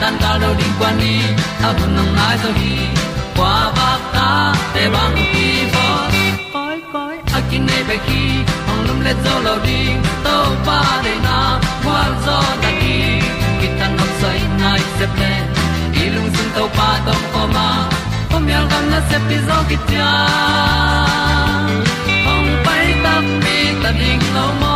tan cao do đi qua đi, ta bu nang mai zo khi qua ba ta te bang ki bo koi koi a kin nei be ki ong lum le zo lo di to pa de na kwa zo ta ki ki tan nok sai nai se ple lung sun to pa tom ko ma. Pom yal gam na se pi zo ki hồng ong pai ta mi ta ding lo mo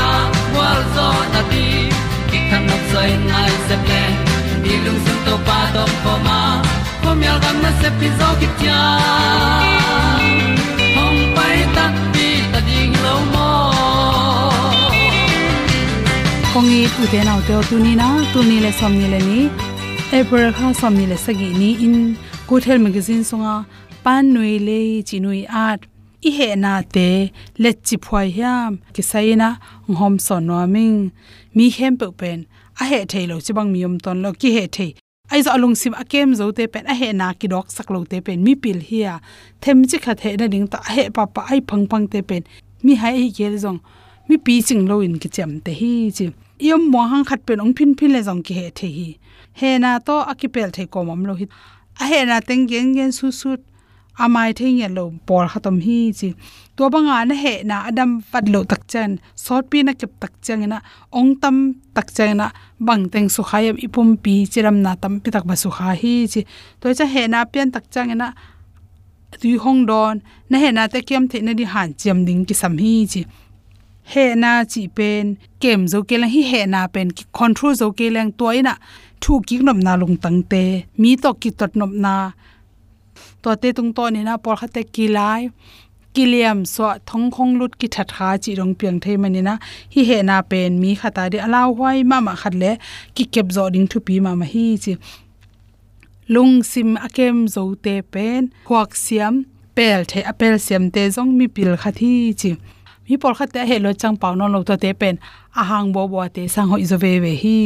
zo na ti ki kan nok sai nai se ple ni lung sun to pa to pa ma. Ko mi al gam na se pi zo ki tia hom pai ta ti ta ding lo mo kongi tu te nau te tu ni na tu ni le som ni le ni april kha som ni le sagi ni in. Good health magazine songa pan nui le chi nui art i he na te let chi phwai hiam. Ki saina ngom son no ming. Mi hem pe pen. A he thei lo chi bang mi um ton lo ki he thei ai za lung sim akem zo te pen. A he na ki dok sak lo te pen. Mi pil hia. Them chi kha the na ding ta. He pa pa ai phang phang te pen. Mi hai hi gel zong. Mi pi ching lo in ki chem te hi chi. Yom mo hang khat pen ong phin phin le zong ki he the hi. He na to akipel thei ko mom lo hi. A he na teng gen gen su su amai thei nge lo por khatom hi chi. To banga na he na adam pat lo tak chen. Sort pi na kep tak chang na. Ong tam tak chang na. Bang teng su khayam ipum pi chiram na tam pi tak ba su kha hi chi. To cha he na pian tak chang na. Tui hong don. Na he na te kem the na di han chem ding ki sam hi chi. He na chi pen. Kem zo ke la hi he na pen. Ki control zo ke lang toina thu ki nom na lung tang te. Mi to ki tot nom na to te tung to ni na por khate ki lai kiliam so thong khong lut ki that kha chi rong piang thei manina hi he na pen mi khata de alaw hwai ma ma khat le ki kep zo ding thu pi ma ma hi chi lung sim akem zo te pen huak siam pel the apel siam te zong mi pil kha thi chi mi por kha te he lo chang pau no lo to te pen a hang bo bo te sang hoi zo ve ve hi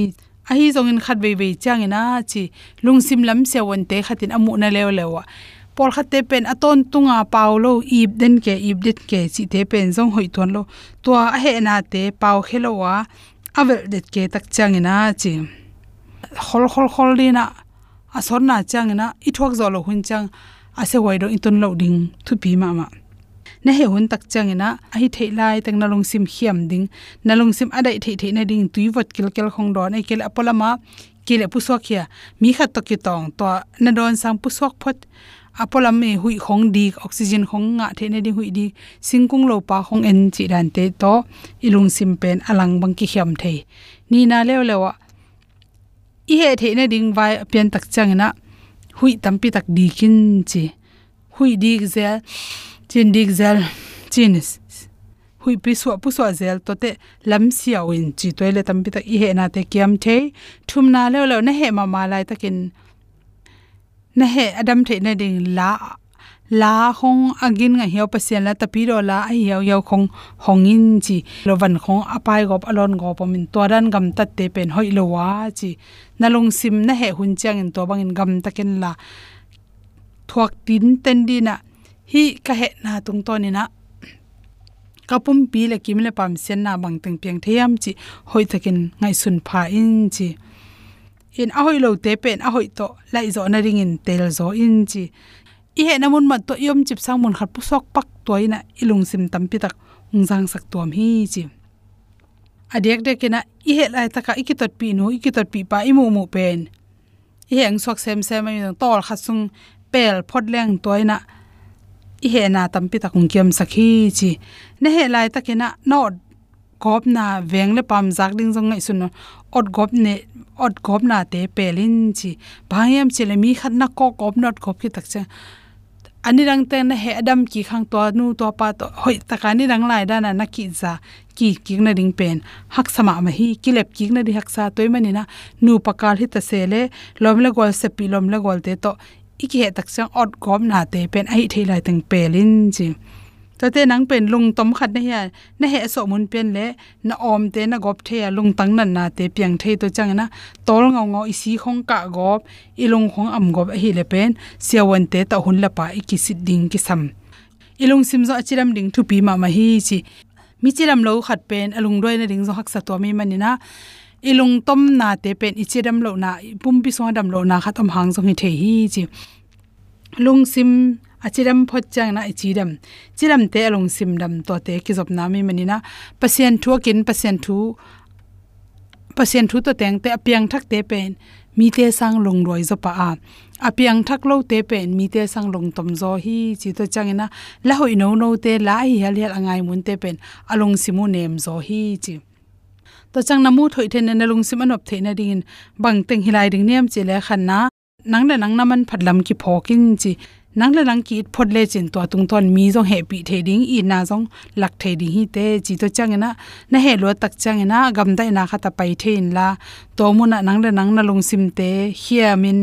a hi zong khat ve ve chang ina chi lungsim lam se won te khatin amu na lew lewa por kha te pen aton tunga paulo ip den ke, ip dit ke chi te pen zong hoi ton lo. To a he na te pau khelowa avel det ke tak chang ina chi. Khol khol khol dina a son na chang ina i thok zo lo hun chang ase wai do intun lo ding, thu pi ma ma. Na he hun tak chang ina a hi thei lai tang na long sim khiam ding na long sim adai thei thei na ding tui wat kil kel khong don ai kel apolama kile pu sok ya mi khat to ki tong to na don sang pu sok phot apolam me hui khong di oxygen khong nga the ne di hui di singkung lo pa khong en chi dan te to ilung sim pen alang bang ki khiam thei ni na lew lewa i he the na ding vai pian tak chang na hui tampi tak di kin chi hui dik zel chin dik zel chin hui pi suwa pu suwa zel, to te lam sia win chi toile tampi ta i he na te kiam the thum na le lew na he ma ma lai takin na he adam the na ding la la khong agin nga hiao pasien la tapi ro la ai hiao hiao khong hongin chi lo van khong apai gop alon go pamin to ran gam tat te pen hoi lo wa chi. Nalung sim na he hun chang in to bang in gam taken la. Thuak tin ten di na hi ka he na tung to ni na. Kapum pi le kim le pam sen na bang teng piang thiam chi hoi thakin ngai sun pha in chi. In a hoi lo te pen a hoi to lai zo na ring in tel zo in chi. I he na mun ma to yom chip sang mun khat pu sok pak toina ilung sim tam pi tak ung jang sak tom hi chi. Adek de kena i he lai taka ikitot pi no ikitot pi pa imu mu pen. I heng sok sem sem ai tol khasung pel phot leng toina i he na tam pi takung kiam sakhi chi. Ne he lai takena no gop na veng le pam zak ding jong ngai sun ot gop ne ot gop na te pelin chi. Bhayam chile mi khat na ko gop not gop ki tak cha. Ani rang te na he adam ki khang to nu to pa to hoi takani rang lai da na na ki za, ki ki na ding pen. Hak sama ma hi, ki lep ki na di hak sa toy mani na. Nu pakal hi ta se le, lom le gol se pi lom le gol te to iki he tak sang ot gom na te pen ai thei lai tang pelin chi. To te nang pen lung tom khat na ya na he so mun pen le, na om te, na gop the ya lung tang nan na te piang the to chang na. Tol ngau ngau isi khong ka gop, i lung khong am gop hi le pen siawan te ta hun la pa iki sit ding ki sam. Ilung sim zo achiram ding thu pi ma ma hi chi. Mi chiram lo khat pen alung roi na ding zo hak sa to mi manina ilung tom na te pen ichiram lo na, pum bi so dam lo na khatam hang jong hi the hi chi. Lung sim achiram phot chang na ichiram chiram te alung sim dam to te ki job na mi manina pasien thu kin pasien thu pasien thu to teng te apiang thak te pen, mi te sang long roi zo pa a. Apiang thak lo te pen, mi te sang long tom zo hi chi to changina la hoi no no te, la hi hel hel angai mun te pen along simu nem zo hi chi to chang namu thoi the na lung sim anop the na ding bang teng hilai ding niam chi le khan na. Nang le nang naman phatlam ki phokin chi. Nang le nang ki phot le chin to tung ton mi jong he pi the ding, i na jong lak the ding hi te. Chi to chang na na he lo tak chang na gam dai na khata pai the in la. To mu na nang le nang na lung sim te. Hia min.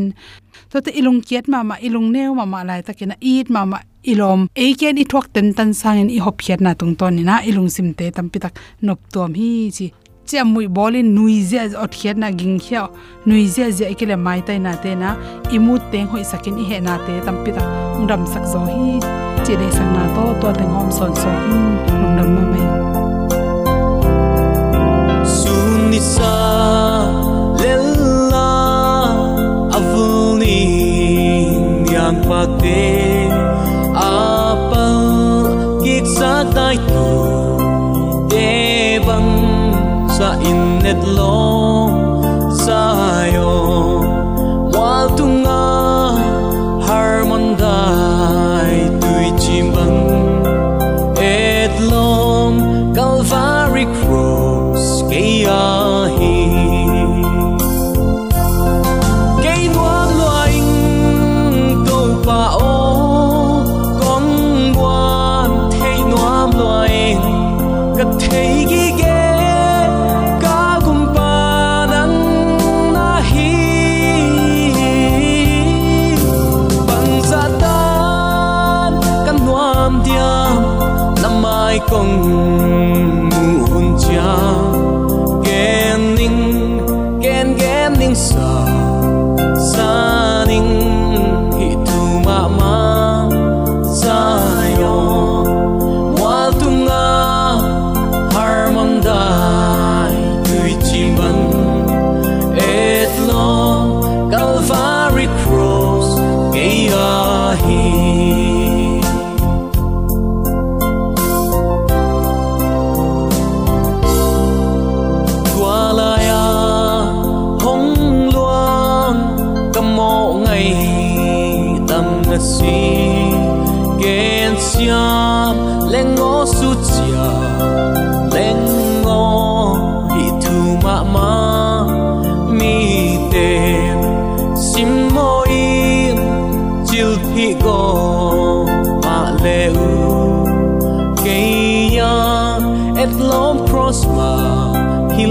To te ilung kiat ma ma ilung neu ma ma lai takina it ma ma ilom. Eken i thok ten tan sang in i hop hiat na tung ton ni na ilung sim te tam pi tak nop tom hi chi che mui bolin nui zia ot khiat na ging khia nui je zia ikele mai tai na te na. Imu teng hoi sakin i he na te tam pi ta. Ngdam sak zo hi. Che de sang na to to teng hom son so. Hmm, chill go ma leu cây ya et lom prosper hi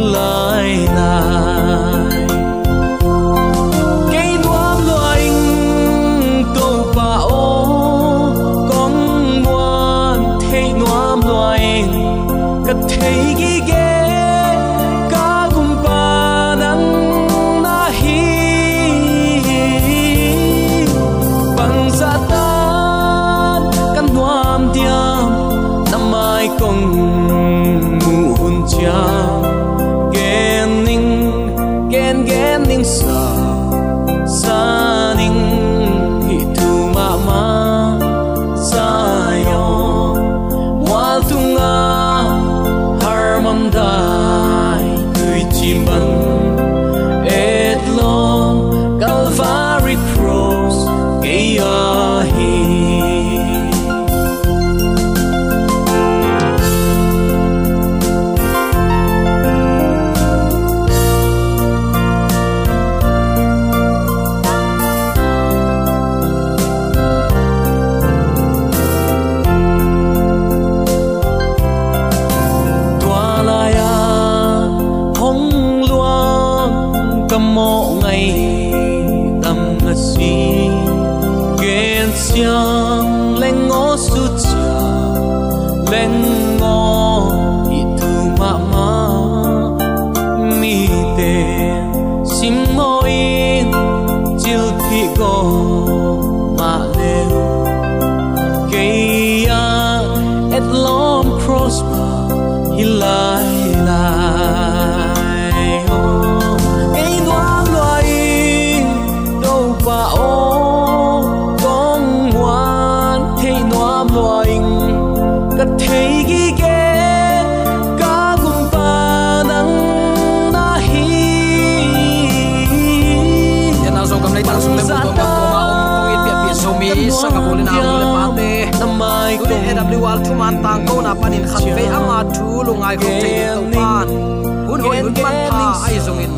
long prosper hi tu le AWR thu man tang ko na panin khat ve anga thu lungai khom te to pan. Hun hoi hun man pha ai zong in.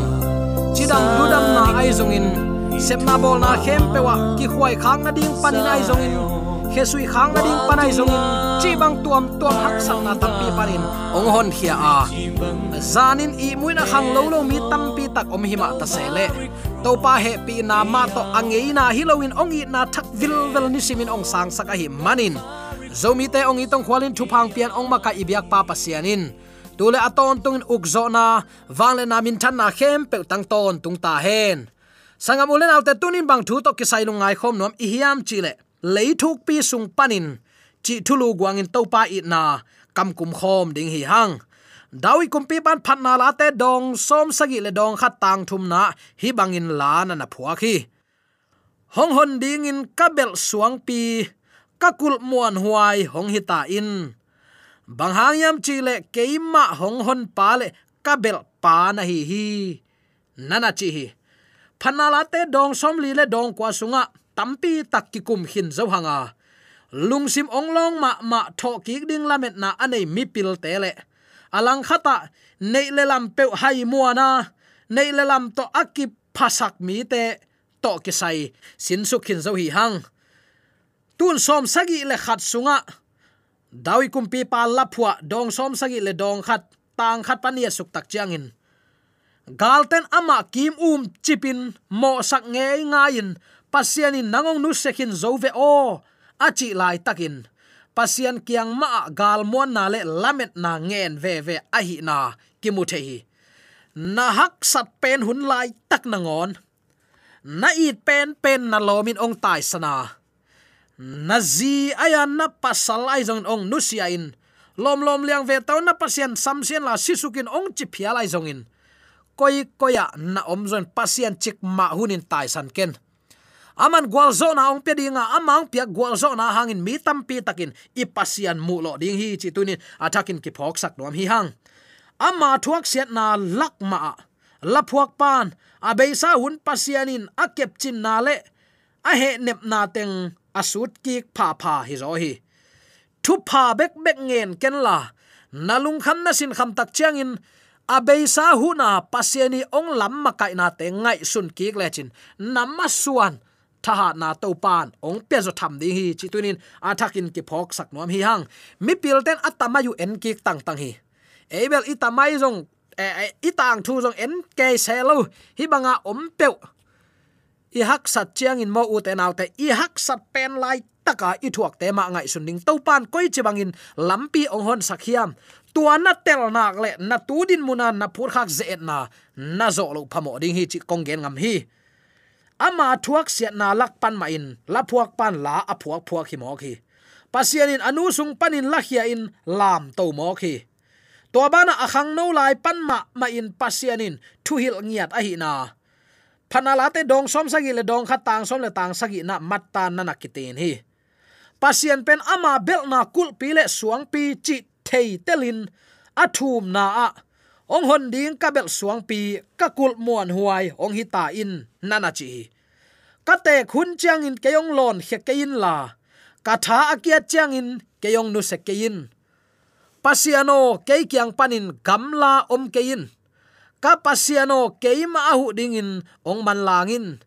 Chidam ludam na ai zong in. Sep na bol na khem pe wa ki khwai khang na ding panin ai zong in. Khe sui khang na ding panai zong in. Chi bang tuam tuam hak sang na tampi panin ong hon khia a. Zanin i muina khang lo lo mi tampi tak om hima ta sele to pa he pi na ma to angei na hilowin ong i na thak vil vel ni simin ong sang saka hi manin zomi te ong itong khwalin thupang pian ong maka ibyak pa pasianin. Tule aton tungin ukzo na wangle na min than na khem pe tang ton tung ta hen. Sangam ulen alte tunin bang thu to kisai ngai khom nom i hiam chile leithuk pi sung panin. Chi thulu guangin topa it na, kam kum khom ding hi hang. Dawi kumpi ban phatna la te dong, som sagi le dong khat tang thum na, hi bangin la na na phua khi. Hong hon ding in kabel suang pi kakul muan huai hong hita in. Bang hangyam chile keima hong hon pa le kabel pa na hi hi. Nana chi hi. Phanala te dong som li le dong kwa sunga, tampi tak ki kum hin zo hanga. Lungsim onglong ma ma tho ki ding lamet na anei mi pil te le. Alang khata, nei le lam pe hai muana nei le lam to akip phasak mi te, to ki sai. Sin su khin zo hi hang tun som sagi le khat sunga. Dawi kumpi pa lapua dong som sagi le dong khat, tang khat pania suk tak chiangin. Galten ama kim um chipin, mo sak nge ngain pasianin nangong nu sekin zove o achi lai takin. Pasian kiang ma gal mon na le lamet na ngen ve ve a hi na ki hi. Na hak sat pen hun lai tak nangon na it pen pen na lomin ong tai sana nazi aya na pasal ai zong ong nusia in. Lom lom liang ve tau na pasien sam sian la sisukin ong chi phia lai zong in. Koi koya na om zon pasien chik ma hunin tai san ken. Aman gwal zo na ong pe dinga amang pia gwal zona hangin mi tam pi takin ipasian mu lo ding hi chi tunin atakin ki phok sak nom hi hang. Ama thuak siat na lak ma la phuak pan abeisa hun pasianin akep chin na le. A he nep na teng asut ki pha pha hi zo hi. Thu pha bek bek ngen ken la. Nalung kham na sin kham tak chiang in. Abei sa hu na pasiani ong lam ma kai na te ngai sun ki le chin. Namma suan. Tha na to pan ong pe zo tham ding hi. Chi tunin athakin ki phok sak nom hi hang. Mi pil ten atama yu en ki tang tang hi. Ebel itamai zong e, e, itang thu zong en ke selo hi banga om pe i hak sat chiang in mo u te nau te i hak sat pen lai taka i thuak te ma ngai sun ding. To pan koi chibangin lampi ong hon sakhiam tua na tel nak le, na tu din muna, na phur khak ze na. Na zo lo phamo ding hi chi kong gen ngam hi. Ama thuak sia na lak pan ma in. La phuak pan la, a phuak phuak hi mo khi pasian in anu sung panin la khia in, lam to mo khi to bana akhang no lai pan ma ma in pasian in thu hil ngiat a hi na. Panalate dong som sagi le dong kha tang som le tang sagi na mat ta na nakitin hi. Pasien pen ama bel na kul pile suang pi chi thei telin, athum na a. Ong hon ding ka bel suang pi, ka kul muan huai, ong hi ta in nana chi. Ka te khun chiang in keyong lon khe kein la. Ka tha akia chiang in keyong nu se kein pasiano ke kyang panin gamla om kein ka pasiano keima ahu dingin, ong man langin.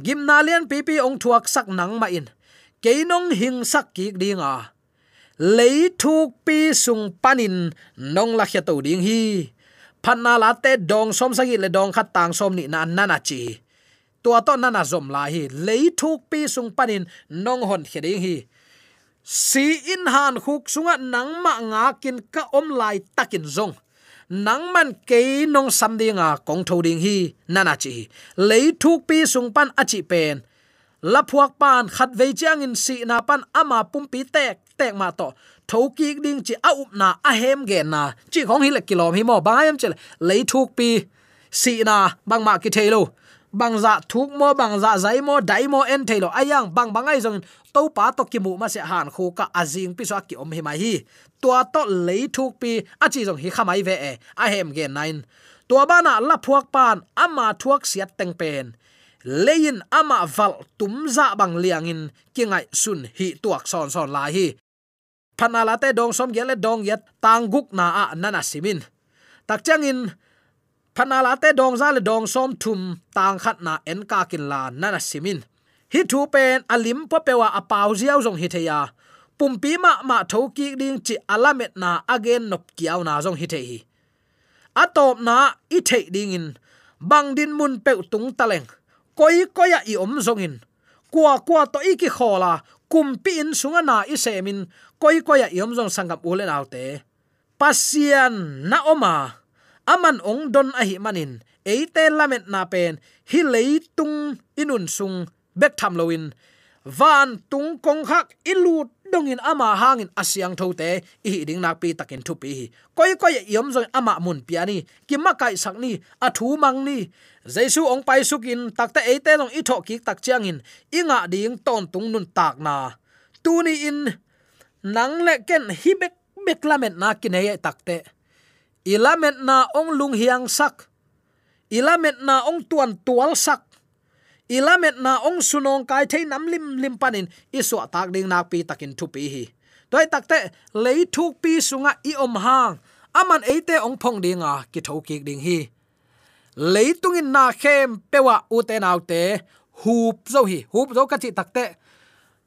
Gimnalian pipi ong thuak sak nang ma in keinong hing sak ki dinga. Lấy thuốc pi sung panin, nong la khia to ding hi. Phanna la te dong som sagi le dong khat tang som ni na nana chi. Tua to nana zom la hi. Lấy thuốc pi sung panin, nong hon khia ding hi. Si in han khuk sunga nang ma nga kin ka om lai takin zong nang man ke nong sam dinga kong tho ding hi nana chi. Lấy thuốc pi sung pan achi pen. La phuak pan khat ve chiang in si na pan ama pum pi tek tek ma to. Tho ki ding chi a up na a hem ge na. Chi khong hi le kilom hi mo ba yam chel lấy thuốc pi si na bang ma ki thelo bang za thuk mo, bang za zai mo, dai mo en thelo ayang bang bangai jong to pa to ki mu ma se han khu ka azing pi so ki om hi mai hi tua to lấy thuốc pi, a chi jong hi khamai ve e a hem ge nine. Tua bana la phuak pan ama thuak siat teng pen. Lein ama val tumza bang liangin kingai sun hi tuak son son la hi. Phanala te dong som gele dong yat tangguk na a nana simin tak changin phanala te dong za le dong som thum, tang khat na en ka kin la nana simin hi thu pen alim po pewa apau ziaw jong hi theya pumpi ma ma thoki ding chi alamet na again nop kiaw na jong hi hi. Atop na i the ding in. Bang din mun pe tung taleng. Koi koya i om jong in. Kwa kwa to iki khola. Kumpi in sunga na i semin koi koya i om jong sangam ule naute pasian na oma. Aman ong don a hi manin eite lamet na pen. Hi leitung inun sung. Bek tham loin van tung kong khak ilut dongin ama hangin asyang thote. I ding nak pi takin thu pi koi koi yom zoi ama mun piani ki ma kai sak ni, a thu mang ni. Jaisu ong pai sukin takta eite long i tho ki tak chiang in. Inga ding ton tung nun tak na. Tu ni in, nang le ken hi bek bek lamet na ki nei takte ilamet na ong lung hiang sak. Ilamet na ong tuan tual sak ilamet na ong sunong kai thei nam lim lim panin, iso tak ding nak pi takin thu pi hi. Toy takte lei thu pi sunga i om hang. Aman eite ong phong dinga, ki tho ki ding hi. In na khem pewa uten autte hup zo hi, hup zo ka chi takte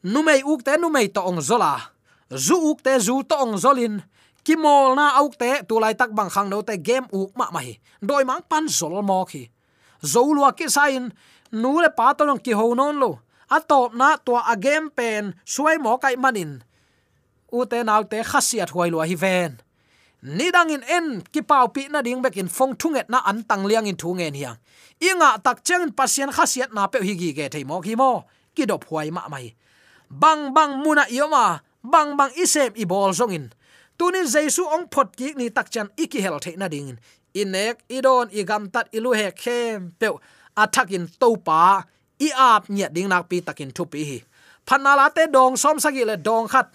numei uk te numei to ong zola zu uk te, zu to ong zolin kimol na auk te, tu lai tak bang khang no te game uk ma mai doi mang pan zol mo khi zo lua ki sain nu le pa to ki ho non lo. Atop na to agem pen suai mo kai manin. U te nau te khasiat huai lo hi ven. Ni dang in en ki pau pi na ding back in phong thunget na an tang liang in thung en hiang inga tak cheng pasien khasiat na pe hi gi ge thei mo ki mo. Ki dop huai ma mai. Bang bang muna yoma bang bang isem i bol zong in tunin jesu ong phot ki ni tak chan iki hel the na ding in inek, idon igam tat ilu he khem pe athakin topa i ap nya ding nak pi takin thu pi hi. Phanala te dong som sagi le dong khat.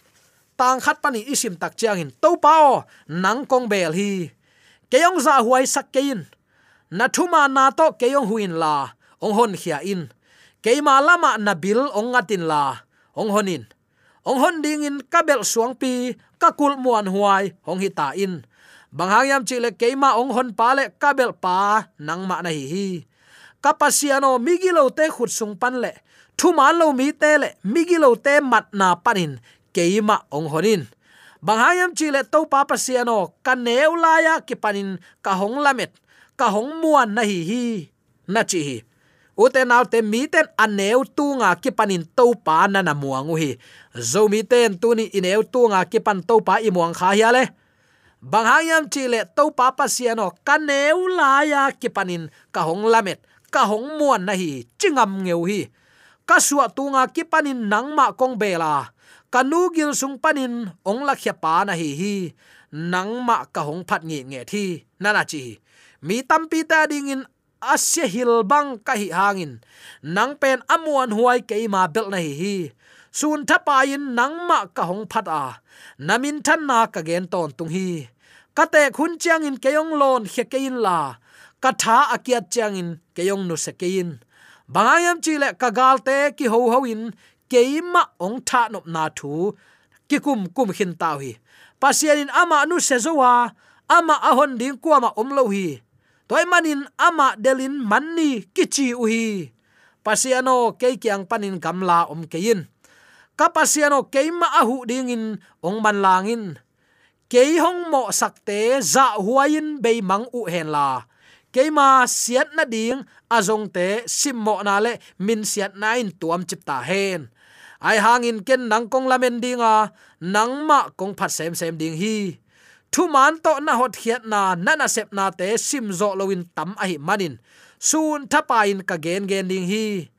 Tang khat pani isim tak chiang in topa o, nang kong bel hi. Keyong za huai sakkein na thuma na to keyong huin la, ong hon khia in. Keima lama nabil ong atin la, ong honin ong hon ding in kabel suang pi, ka kul muan huai hong hita in. Bang yam chi le keima ong hon pa le kabel pa, nang ma na hi hi kapasiano migilo te khut sung pan le thu man lo mi te le migilo te mat na panin. Keima ong honin. Banghayam chile to pa pasiano kaneu laya ki panin ka hong lamet. Ka hong muan na hi hi, na chi hi. Ute naw te mi ten aneu tu nga ki panin to pa na na muangu hi zo mi ten tu ni ineu tu nga ki pan to pa i muang kha ya le banghayam chile to pa pasiano kaneu laya ki panin ka hong lamet ka hong muan na hi, chingam ngeu hi. Ka suwa tunga ki panin nangma kong bela kanu gil sung panin, ong la khya pa na hi hi. Nangma ka hong phat ngi nge thi. Nana chi mi tampi ta dingin asya hil bang ka hi hangin nang pen amuan huai ke ma bel na hi hi. Sun thapa in nangma ka hong phat a. Namin than na ka gen ton tung hi. Kate khun chiang in keyong lon khe in la katha akiat chiang in keyong nu sekein bangayam chile kagal te ki ho ho in keima ong tha nop na thu. Ki kum kum hin taw hi pasianin ama nu sezowa, ama ahon ding kuama omlo hi toy manin ama delin manni kichi uhi. Hi pasiano ke kyang panin gamla om kein ka pasiano keima ahu dingin, ong man langin. Ke hong mo sakte za huain be mang u hen la keima siat na ding azong te simmo na le min siat na in tuam chip ta hen. Ai hangin ken nang kong lamen dinga nang ma kong phat sem sem ding hi. Thu man to na hot khiat na nana sep na te sim zo lowin tam a hi manin. Sun thapa in ka gen gen ding hi.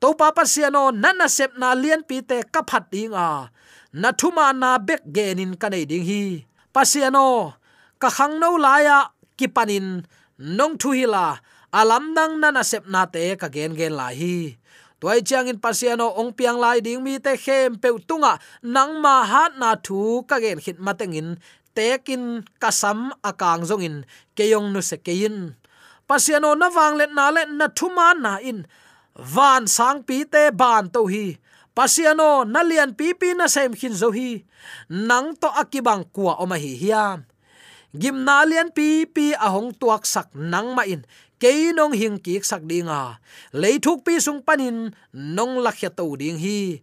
To pa pa siano nana sep na lian pi te ka phat ding a. Na thuma na bek genin ka nei ding hi. Pasiano ka khang no laya ki panin nong thu hi la, alam nang nana sep na te ka gen gen la hi. Toy chiang in pasiano ong piang lai ding mi te khem pe tunga, nang ma hat na thu ka gen khit matengin tekin kasam akang zong in keyong nu se kein pasiano na wang let na let na thuma na in, van sang pi te ban to hi. Pasiano na lian pi pi na sem khin zo hi, nang to akibang kwa oma hi hiam gimna lian pi pi ahong tuak sak nang ma in. Ke nong hing ki sak dinga leithuk pi sung panin nong lakhya to ding hi.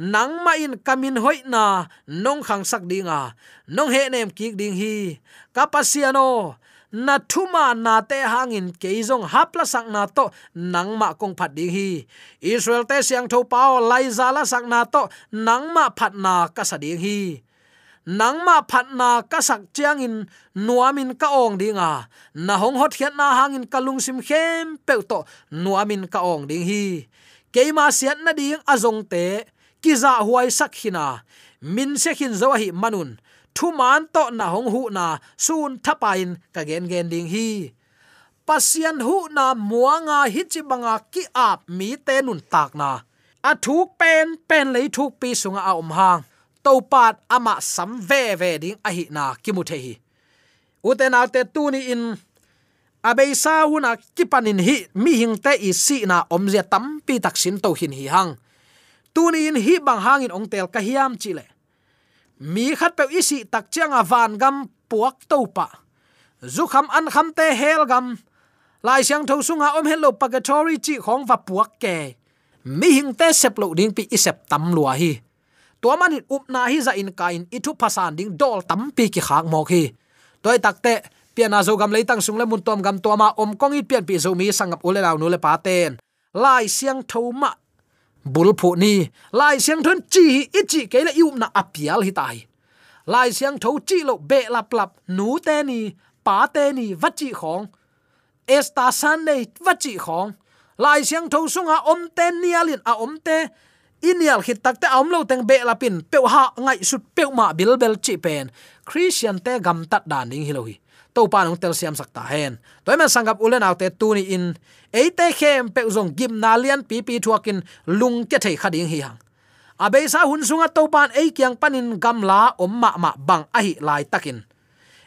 Nang ma in kamin hoi na. Nong khang sak dinga nong he nem ki ding hi. Kapasiano na thuma na te hangin keizong hapla sak na to. Nangma kong phat ding hi. Israel te siang tho pao lai zala sak na to. Nangma phat na ka sa ding hi nang ma phat na ka sak chiang in nuamin ka ong dinga. Na hong hot hiat na hangin kalung sim khem pe to nuamin ka ong ding hi. Keima siat na ding azong te, kiza huai sak hina. Min se hin zo hi manun. Thu man to na hong hu na sun thapain ka gen gen ding hi. Pasian hu na muanga hichi banga ki ap mi te nun tak na. A thuk pen pen lei thuk pi sunga a om hang to pat ama sam ve ve ding a hi na kimu the hi. Uten alte tu ni in abei sa huna kipanin hi, mi hing te i si na omzia tam pi taksin to hin hi hang. Tu ni in hi bang hangin ong tel ka hiam chile mi khat pe isi tak chiang a van gam puak to pa zu kham an kham te hel gam. Lai siang tho sunga om hello pagatory chi khong va puak ke. Mi hing te sep lo ding pi isep tam lua hi to man in up na hi za in ka in ithu phasan ding dol tam pi ki khak mok hi. Toy takte piana zo gam leitang sung le mun tom gam to ma om kong it pian pi zo mi sangap ule law nu le pa ten. Lai siang tho ma, bul phu ni. Lai siang thon chi hi chi ke le yum na apial hi tai. Lai siang tho chi lo be lap lap, nu te ni, pa te ni vắt chi khong. Esta san nei vắt chi khong. Lai siang tho sunga om ten nialin, a om te inial hit takte amlo teng be lapin pe ha ngai sut pe ma bil bel chi pen. Christian te gam tat dan ding hilohi to pa nong tel siam sakta hen. Toy man sangap ulen autte tu ni in. Eite khem pe zong gim na lian pi pi thuakin lung ke thei khading hi hang. Abe sa hun sunga to pan ei kyang panin gam la om ma ma bang a hi lai takin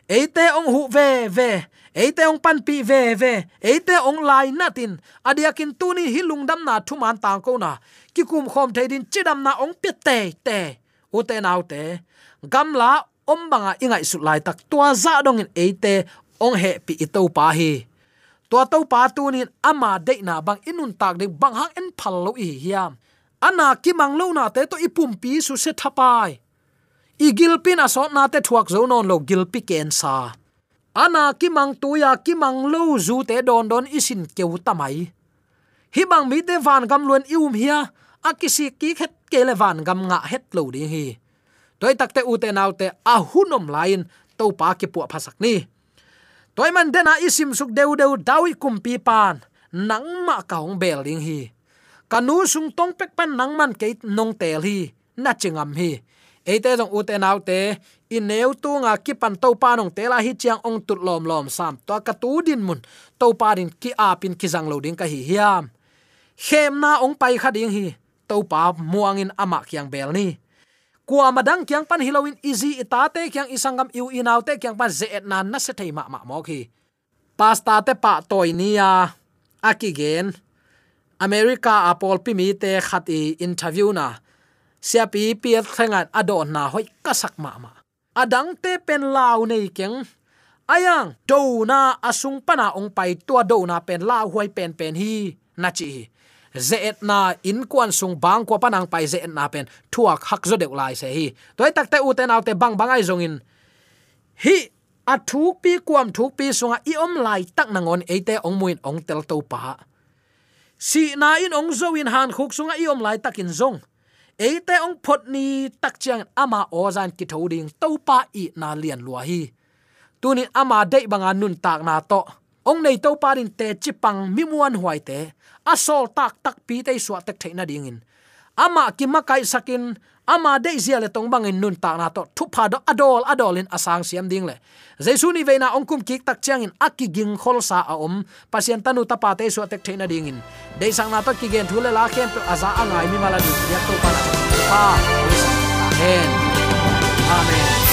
eite ong hu ve ve eite ong pan pi ve ve eite ong lai natin adiakin tuni hilung dam na thuman tang ko na. Ki kum khom thei din chidam na ong pe te te. U te nau te. Gam la om banga ingai su lai tak tua za dong in eite ong he pi ito pa hi. Tua to pa tu ni ama de na bang inun tak de bang hang en phal lo hi hiam. Ana ki mang lo na te to ipum pi su se thapai i gilpin asot na te thuak zo non lo gilpi ken sa. Ana ki mang tu ya ki mang lo zu te don don isin keu tamai hi bang mi te van gam luen ium hia akisi ki khet ke le van gam nga het lo ding hi. Toy takte u te nau te a hunom lain, to pa ki pu phasak ni. Toy man dena isim suk deu deu dawi kum pi pan, nang ma kaung bel ding hi. Kanu sung tong pek pan nang man ke nong tel hi, na chingam hi eite jong u te te, i neu tu nga ki pan to pa nong te la hi chiang ong tut lom lom sam. To ka tu din mun to pa din ki a pin ki jang lo ding ka hi hiam. Khem na ong pai kha ding hi to pa muangin ama kyang bel ni. Kwa madang kyang pan hilowin easy itate kyang isangam iu inaute kyang pan ze et nan na se thei ma ma mo khi pasta te pa toy nia akigen america apol pi mi te khati interview na sia pi pi thengan adon na hoi kasak ma ma. Adang te pen lau nei keng. Ayang do na asung pana ong pai tua do na pen lau huai pen pen hi, na chi. Zeet na in kwan sung bang ko panang pai zeet na pen thuak hak zo deu lai se hi. Toy tak te uten te bang bang ai zong in hi, a thuk pi kwam thuk pi sunga i om lai tak nangon eite ong muin ong tel to pa. Si na in ong zo in han khuk sunga i om lai takin zong eite ong phot ni tak chiang ama ozan ki thoding to pa i na lian lua hi. Tunin ama dei banga nun tak na to. Ong nei to pa din te chipang mi muan huai te. Asol tak tak pi te suwa tek theina ding in. Ama ki makai sakin ama de zia le tong bangin nun ta na to. Thu pha do adol adol in asang siam ding le. Jesu ni veina ongkum kik tak chang in akki ging khol sa a om. Pasien tanu ta pa te suwa tek theina ding in de sang na to ki gen thule la khem pe aza angai mi mala du ya to pa pa, amen. Amen.